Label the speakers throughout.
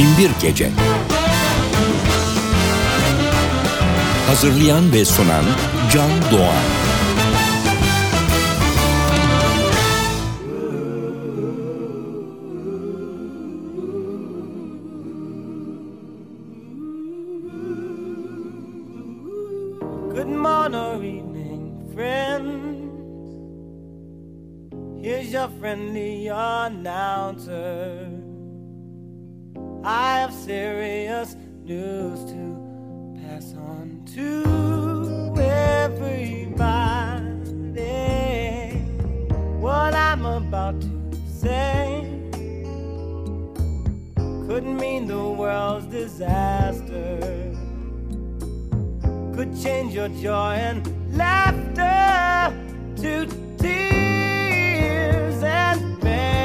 Speaker 1: Binbir Gece Hazırlayan ve sunan Can Doğan
Speaker 2: Good morning, evening, friends. Here's your friendly announcer. I have serious news to pass on to everybody. What I'm about to say could mean the world's disaster, could change your joy and laughter to tears and pain.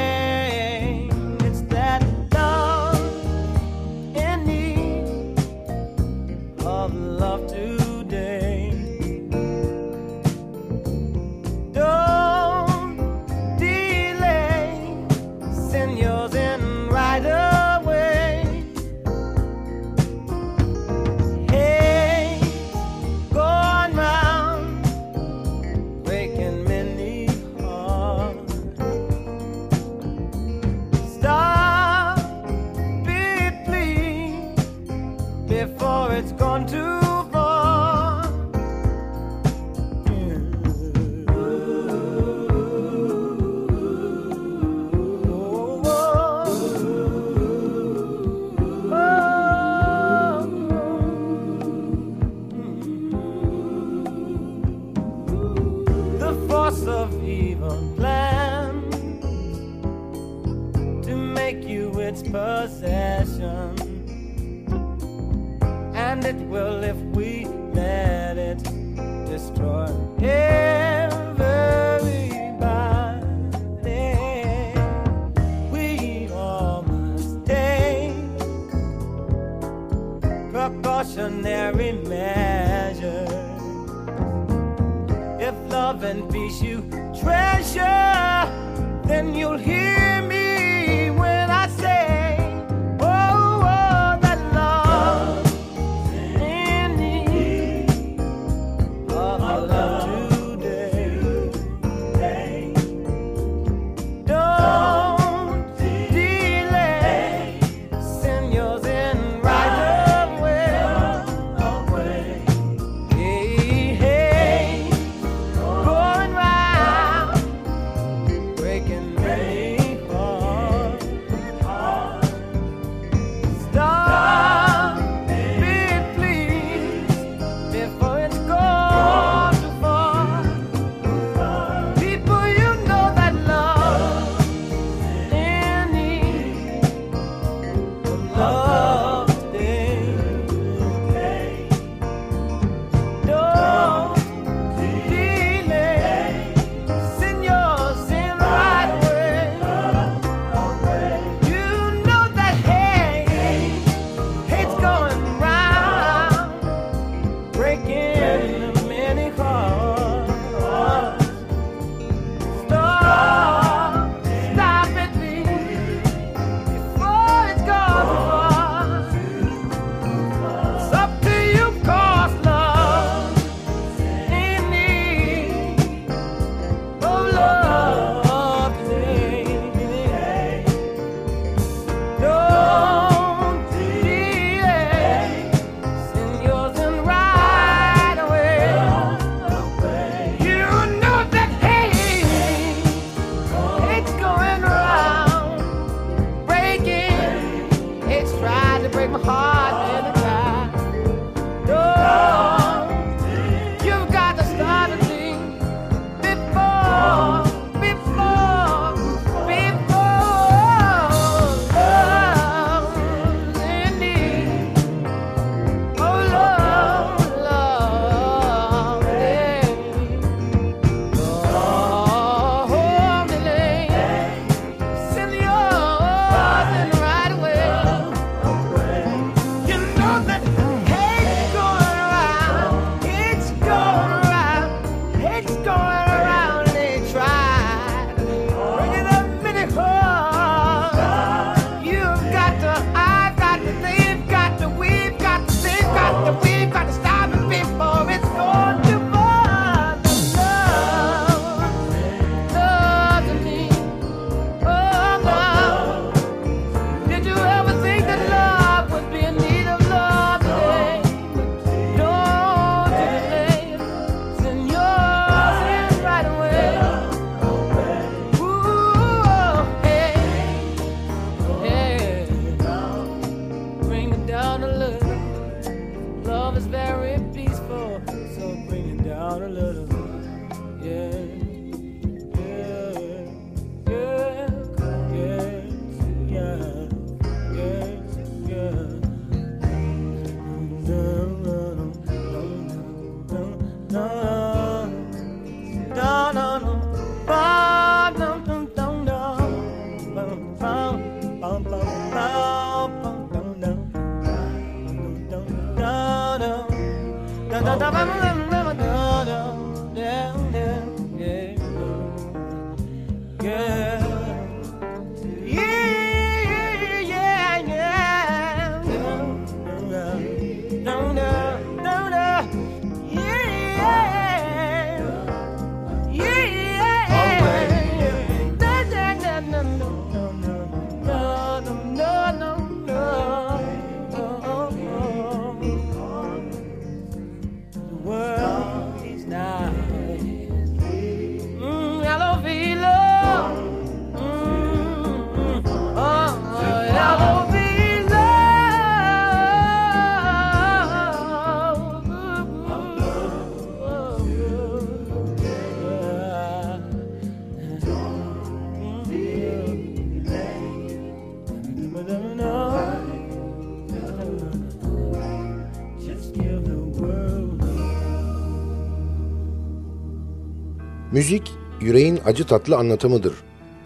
Speaker 2: Müzik, yüreğin acı tatlı anlatımıdır,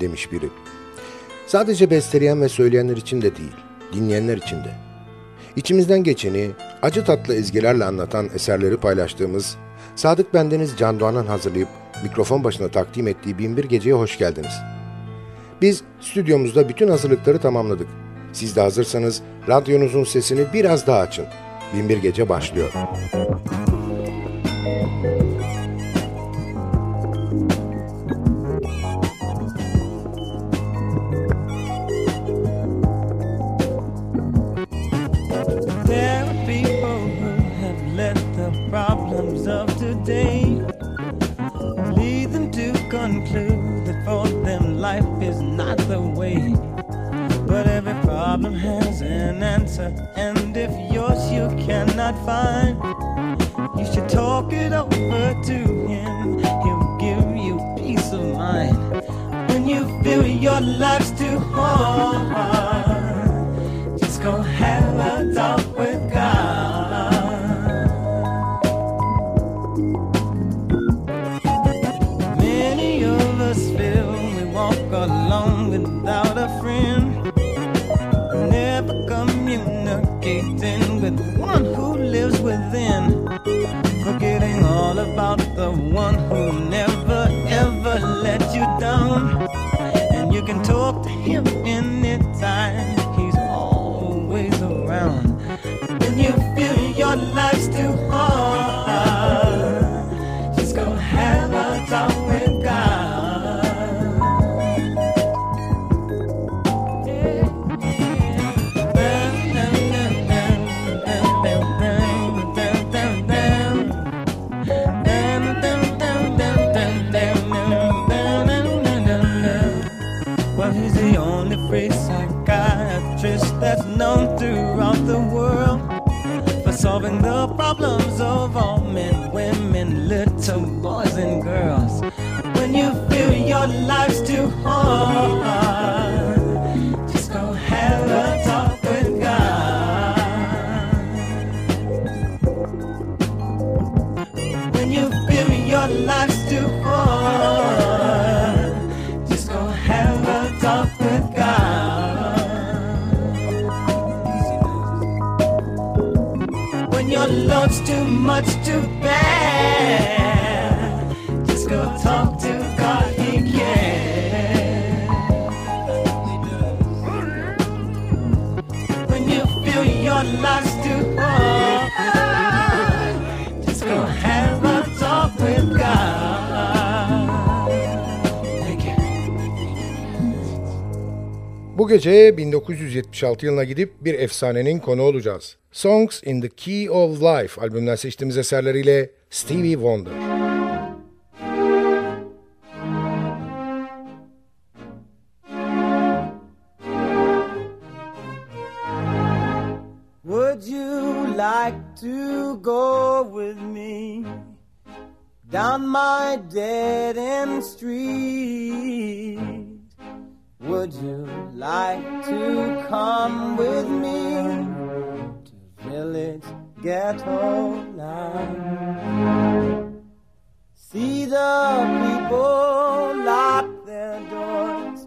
Speaker 2: demiş biri. Sadece besteleyen ve söyleyenler için de değil, dinleyenler için de. İçimizden geçeni, acı tatlı ezgilerle anlatan eserleri paylaştığımız Sadık Bendeniz Can Doğan'ın hazırlayıp mikrofon başına takdim ettiği Binbir Gece'ye hoş geldiniz. Biz stüdyomuzda bütün hazırlıkları tamamladık. Siz de hazırsanız radyonuzun sesini biraz daha açın. Binbir Gece başlıyor. your life's too hard. Just gonna have a dog. You. solving the problems of all men, women, little boys and girls. When you feel your life's too hard. much to bear. Bu gece 1976 yılına gidip bir efsanenin konu olacağız. Songs in the Key of Life albümünden seçtiğimiz eserleriyle Stevie Wonder.
Speaker 3: Would you like to go with me down my dead end street? Would you like to come with me to village ghetto land? See the people lock their doors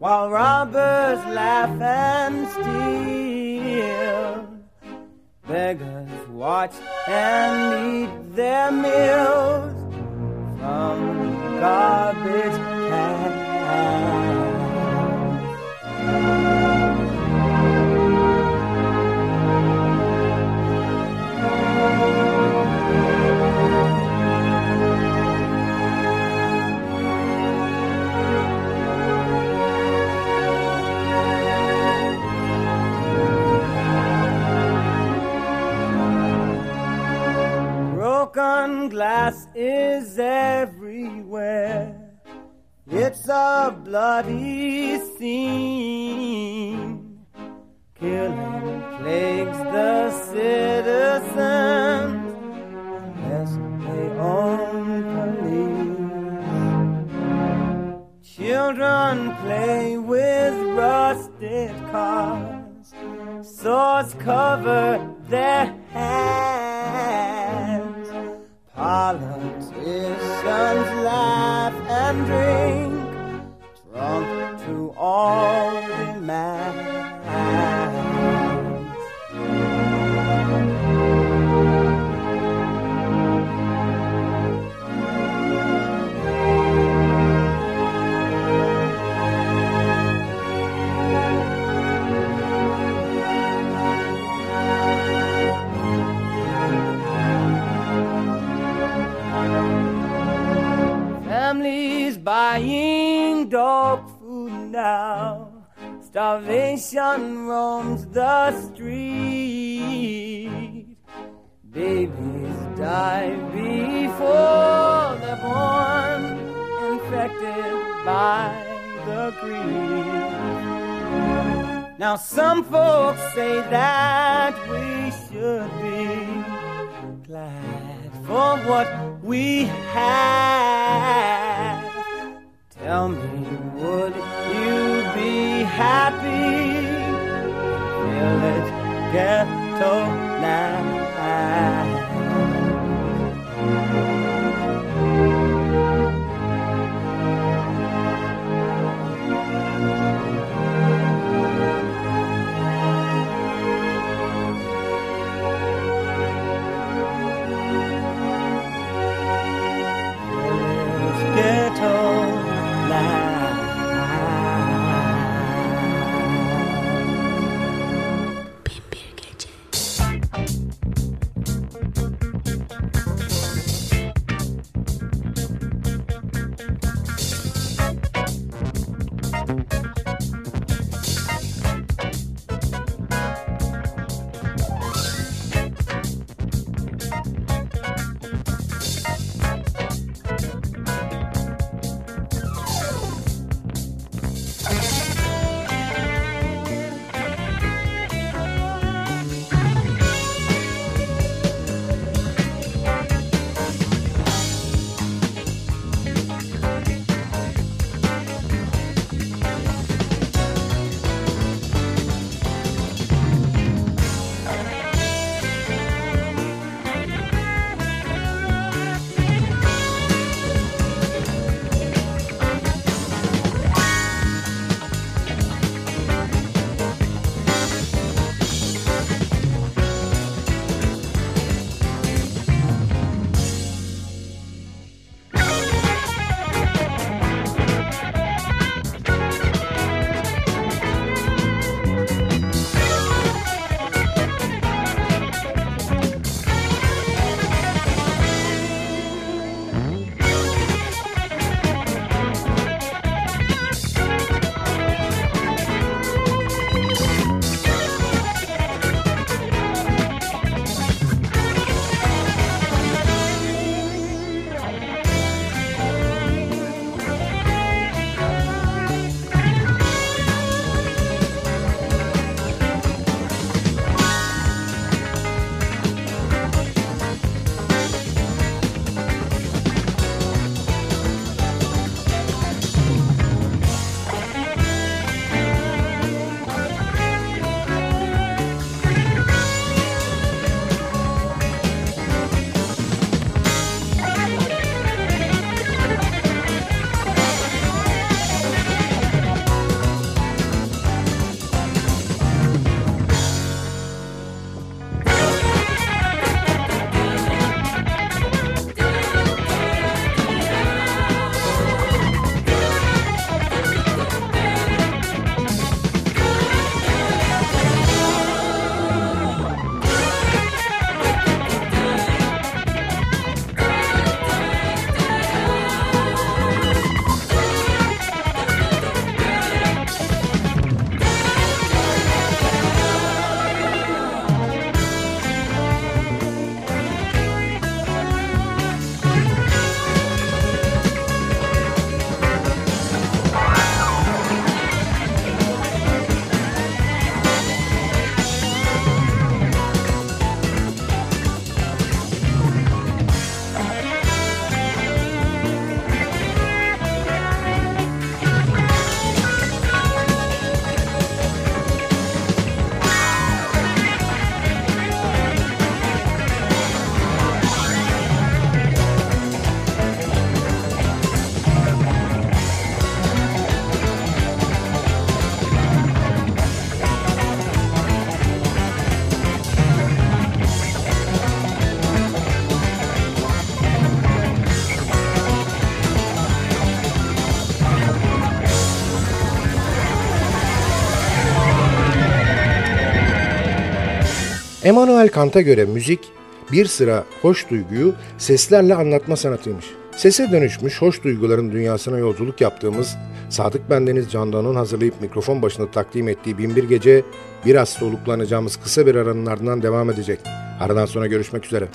Speaker 3: while robbers laugh and steal. Beggars watch and eat their meals from garbage cans
Speaker 2: glass is everywhere. It's a bloody scene. Killing plagues the citizens unless they own police. Children play with rusted cars. Swords cover their hands. Politicians laugh and drink, to all demands. Families Starvation roams the street. Babies die before they're born, infected by the greed. Now, some folks say that we should be glad for what we have. Tell me, would happy? Village ghetto land.
Speaker 4: Immanuel Kant'a göre müzik bir sıra hoş duyguyu seslerle anlatma sanatıymış. Sese dönüşmüş hoş duyguların dünyasına yolculuk yaptığımız Sadık Bendeniz Candan'ın hazırlayıp mikrofon başında takdim ettiği Binbir Gece biraz soluklanacağımız kısa bir aranın ardından devam edecek. Aradan sonra görüşmek üzere.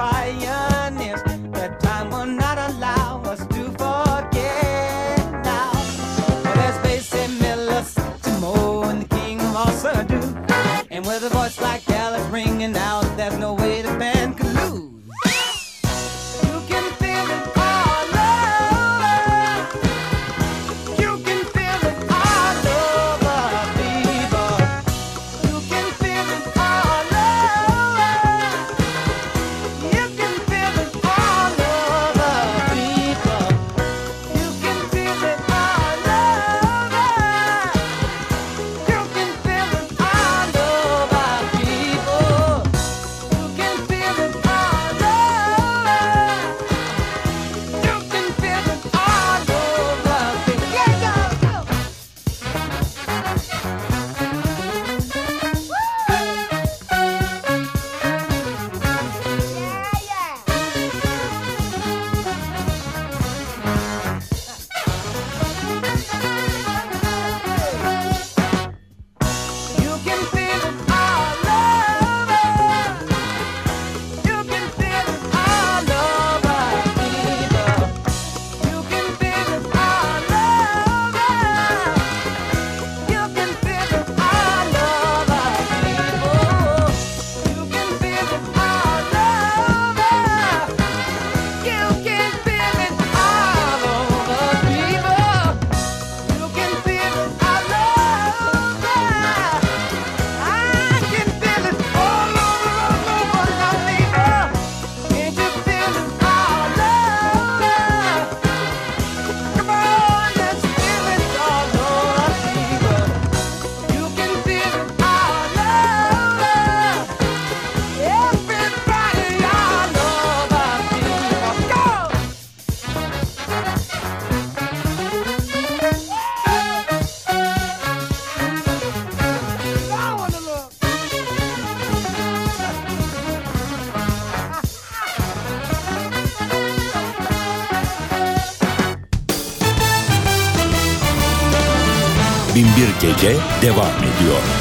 Speaker 2: papaya. Türkiye devam ediyor.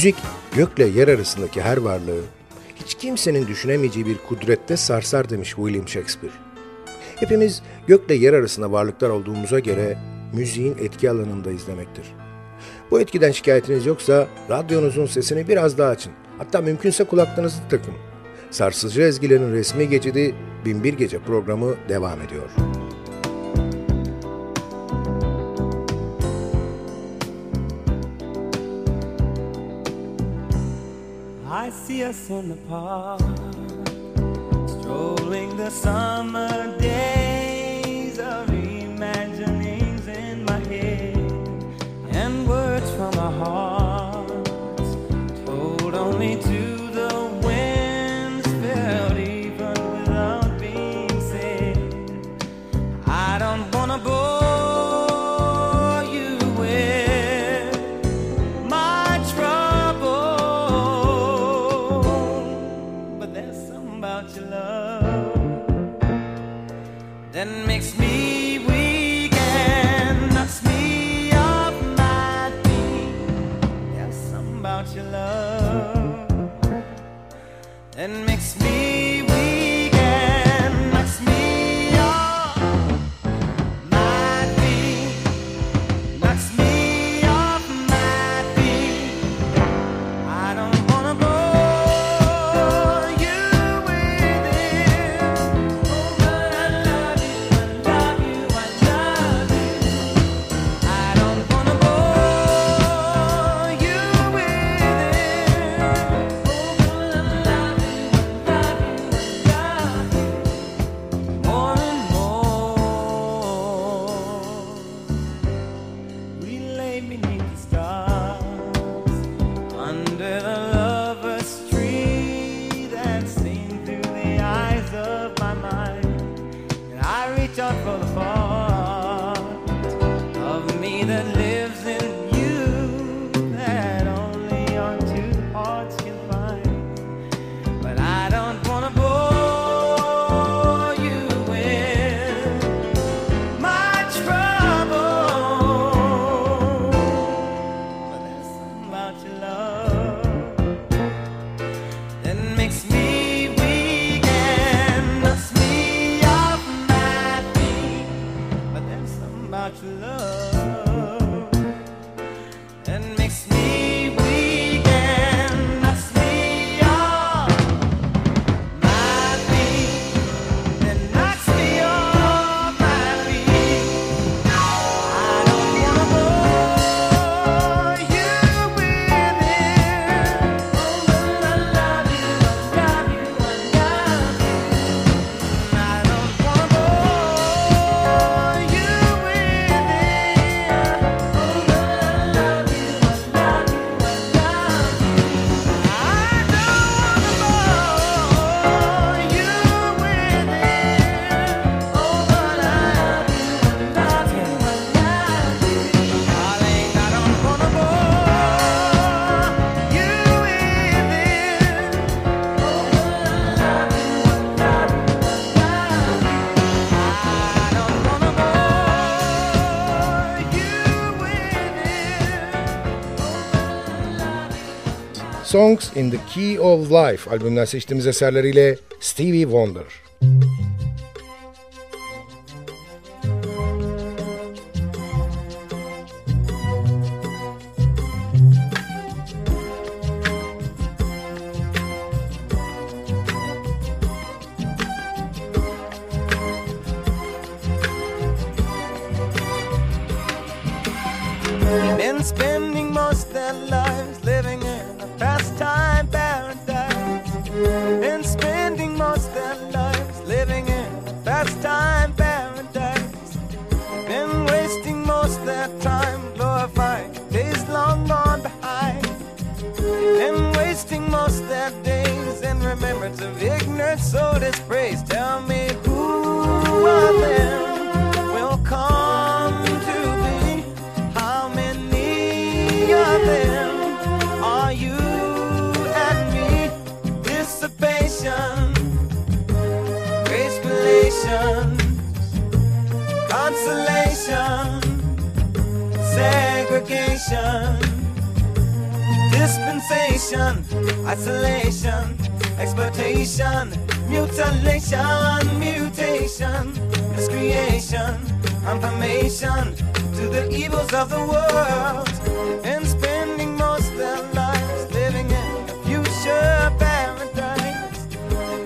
Speaker 4: Müzik gökle yer arasındaki her varlığı hiç kimsenin düşünemeyeceği bir kudrette sarsar demiş William Shakespeare. Hepimiz gökle yer arasında varlıklar olduğumuza göre müziğin etki alanındayız demektir. Bu etkiden şikayetiniz yoksa radyonuzun sesini biraz daha açın. Hatta mümkünse kulaklarınızı takın. Sarsıcı ezgilerin resmi gecidi Binbir Gece programı devam ediyor.
Speaker 2: See us in the park, strolling the summer day.
Speaker 4: Songs in the Key of Life albümünden seçtiğimiz eserleriyle Stevie Wonder.
Speaker 2: remembrance of ignorance so dispraised. Tell me who of them will come to be? How many of them are you and me? Dissipation, gracefulation, consolation, segregation dispensation, isolation exploitation, mutilation, mutation, miscreation, confirmation to the evils of the world, and spending most their lives living in a future paradise,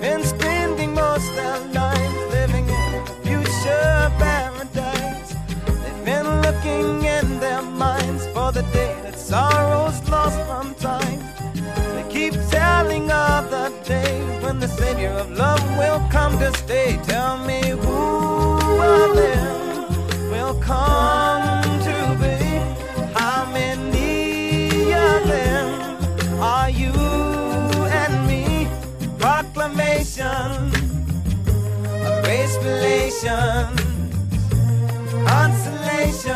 Speaker 2: and spending most their lives living in a future paradise. They've been looking in their minds for the day that sorrow's day when the Savior of love will come to stay. Tell me who of them will come to be? How many of them are you and me? Proclamation of grace consolation,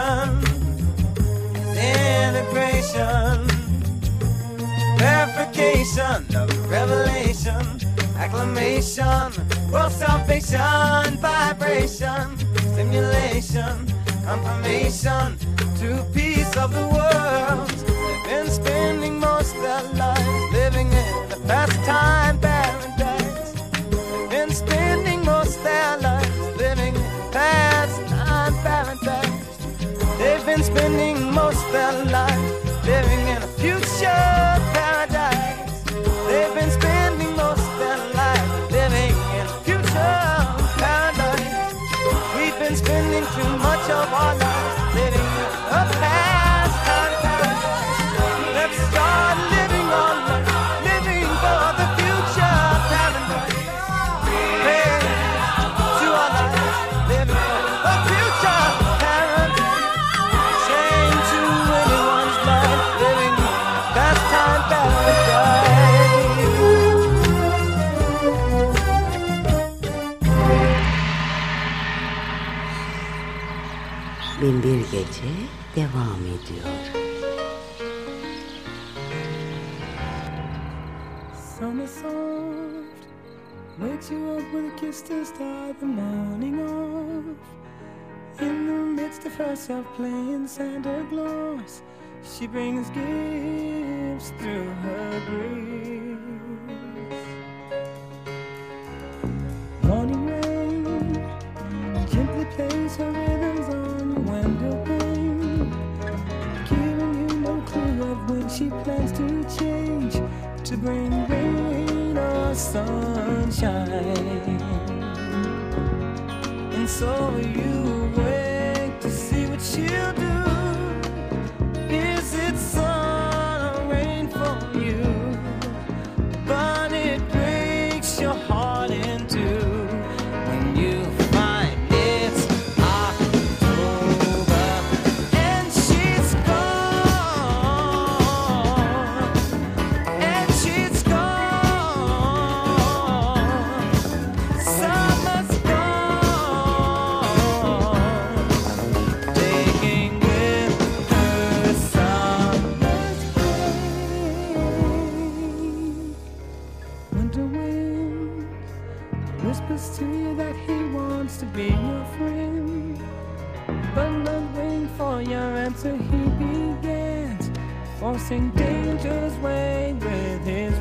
Speaker 2: revelation, acclamation, world salvation, vibration, stimulation, confirmation to peace of the world. They've been spending most their lives living in a pastime paradise. They've been spending most their lives living in pastime paradise. They've been spending most their lives much
Speaker 5: Gece devam ediyor.
Speaker 2: Summer soft wakes you up with a kiss to start the morning off. In the midst of herself playing Santa Claus, she brings gifts through her grace. She plans to change to bring rain or sunshine. And so you wait to see what she'll he begins. Forcing danger's way with his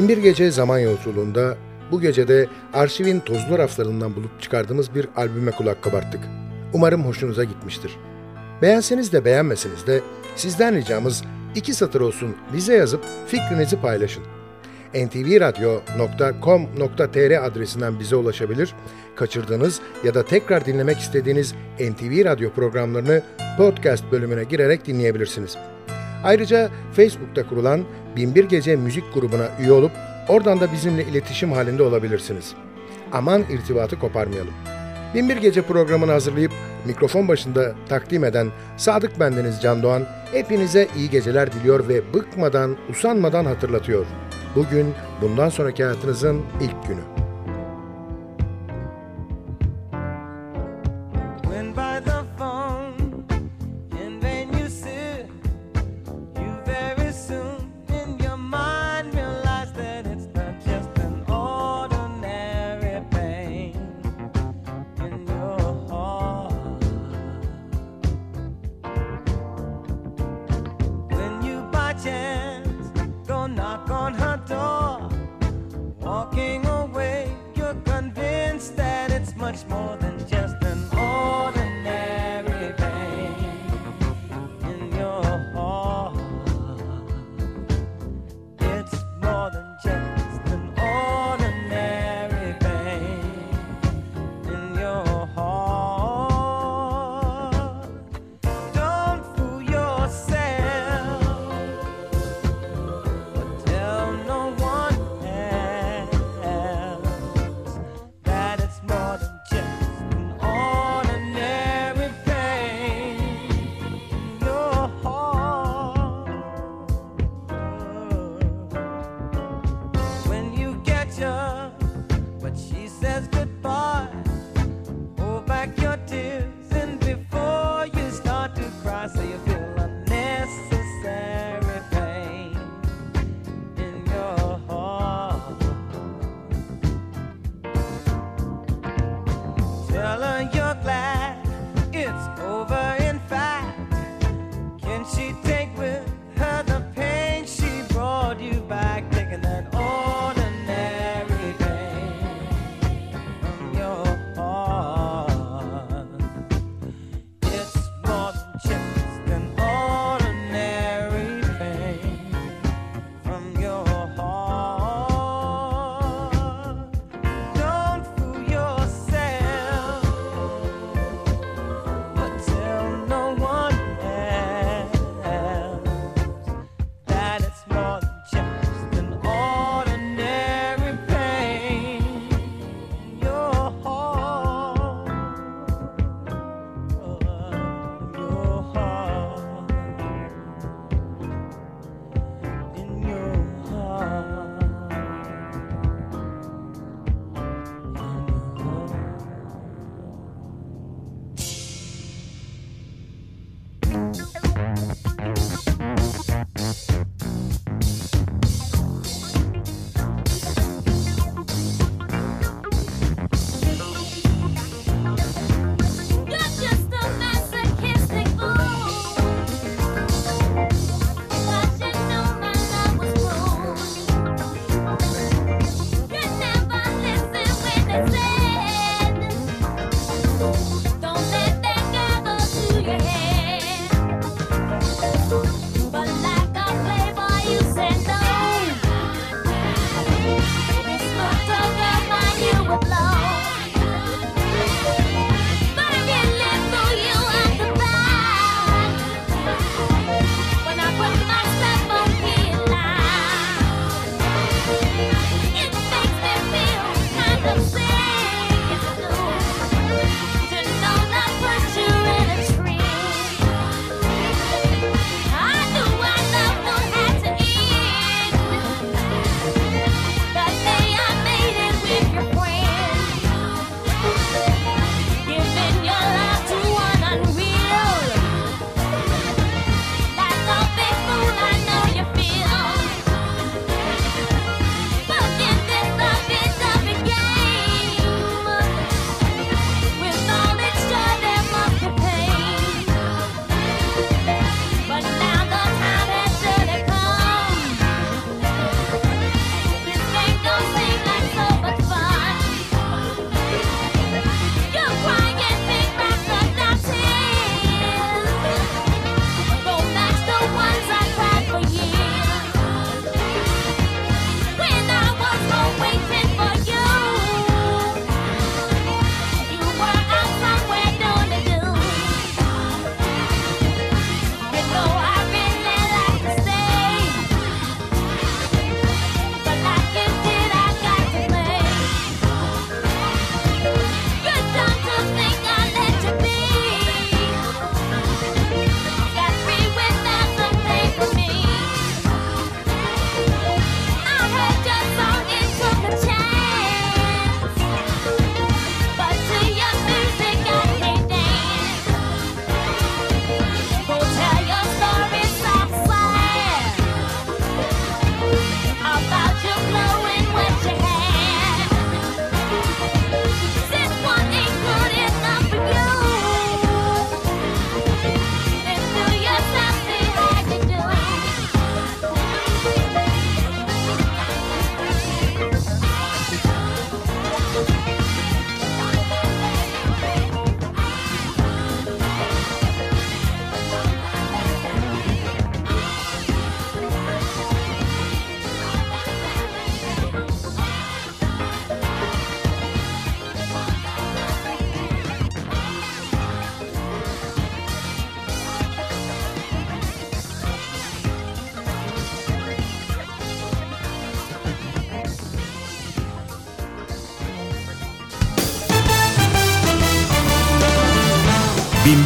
Speaker 2: Binbir Gece Zaman Yolculuğunda bu gecede arşivin tozlu raflarından bulup çıkardığımız bir albüme kulak kabarttık. Umarım hoşunuza gitmiştir. Beğenseniz de beğenmeseniz de sizden ricamız iki satır olsun bize yazıp fikrinizi paylaşın. ntvradyo.com.tr adresinden bize ulaşabilir, kaçırdığınız ya da tekrar dinlemek istediğiniz NTV Radyo programlarını podcast bölümüne girerek dinleyebilirsiniz. Ayrıca Facebook'ta kurulan Binbir Gece Müzik grubuna üye olup oradan da bizimle iletişim halinde olabilirsiniz. Aman irtibatı koparmayalım. Binbir Gece programını hazırlayıp mikrofon başında takdim eden Sadık Bendeniz Can Doğan hepinize iyi geceler diliyor ve bıkmadan, usanmadan hatırlatıyor. Bugün bundan sonraki hayatınızın ilk günü.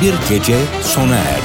Speaker 1: Binbir Gece sona erdi.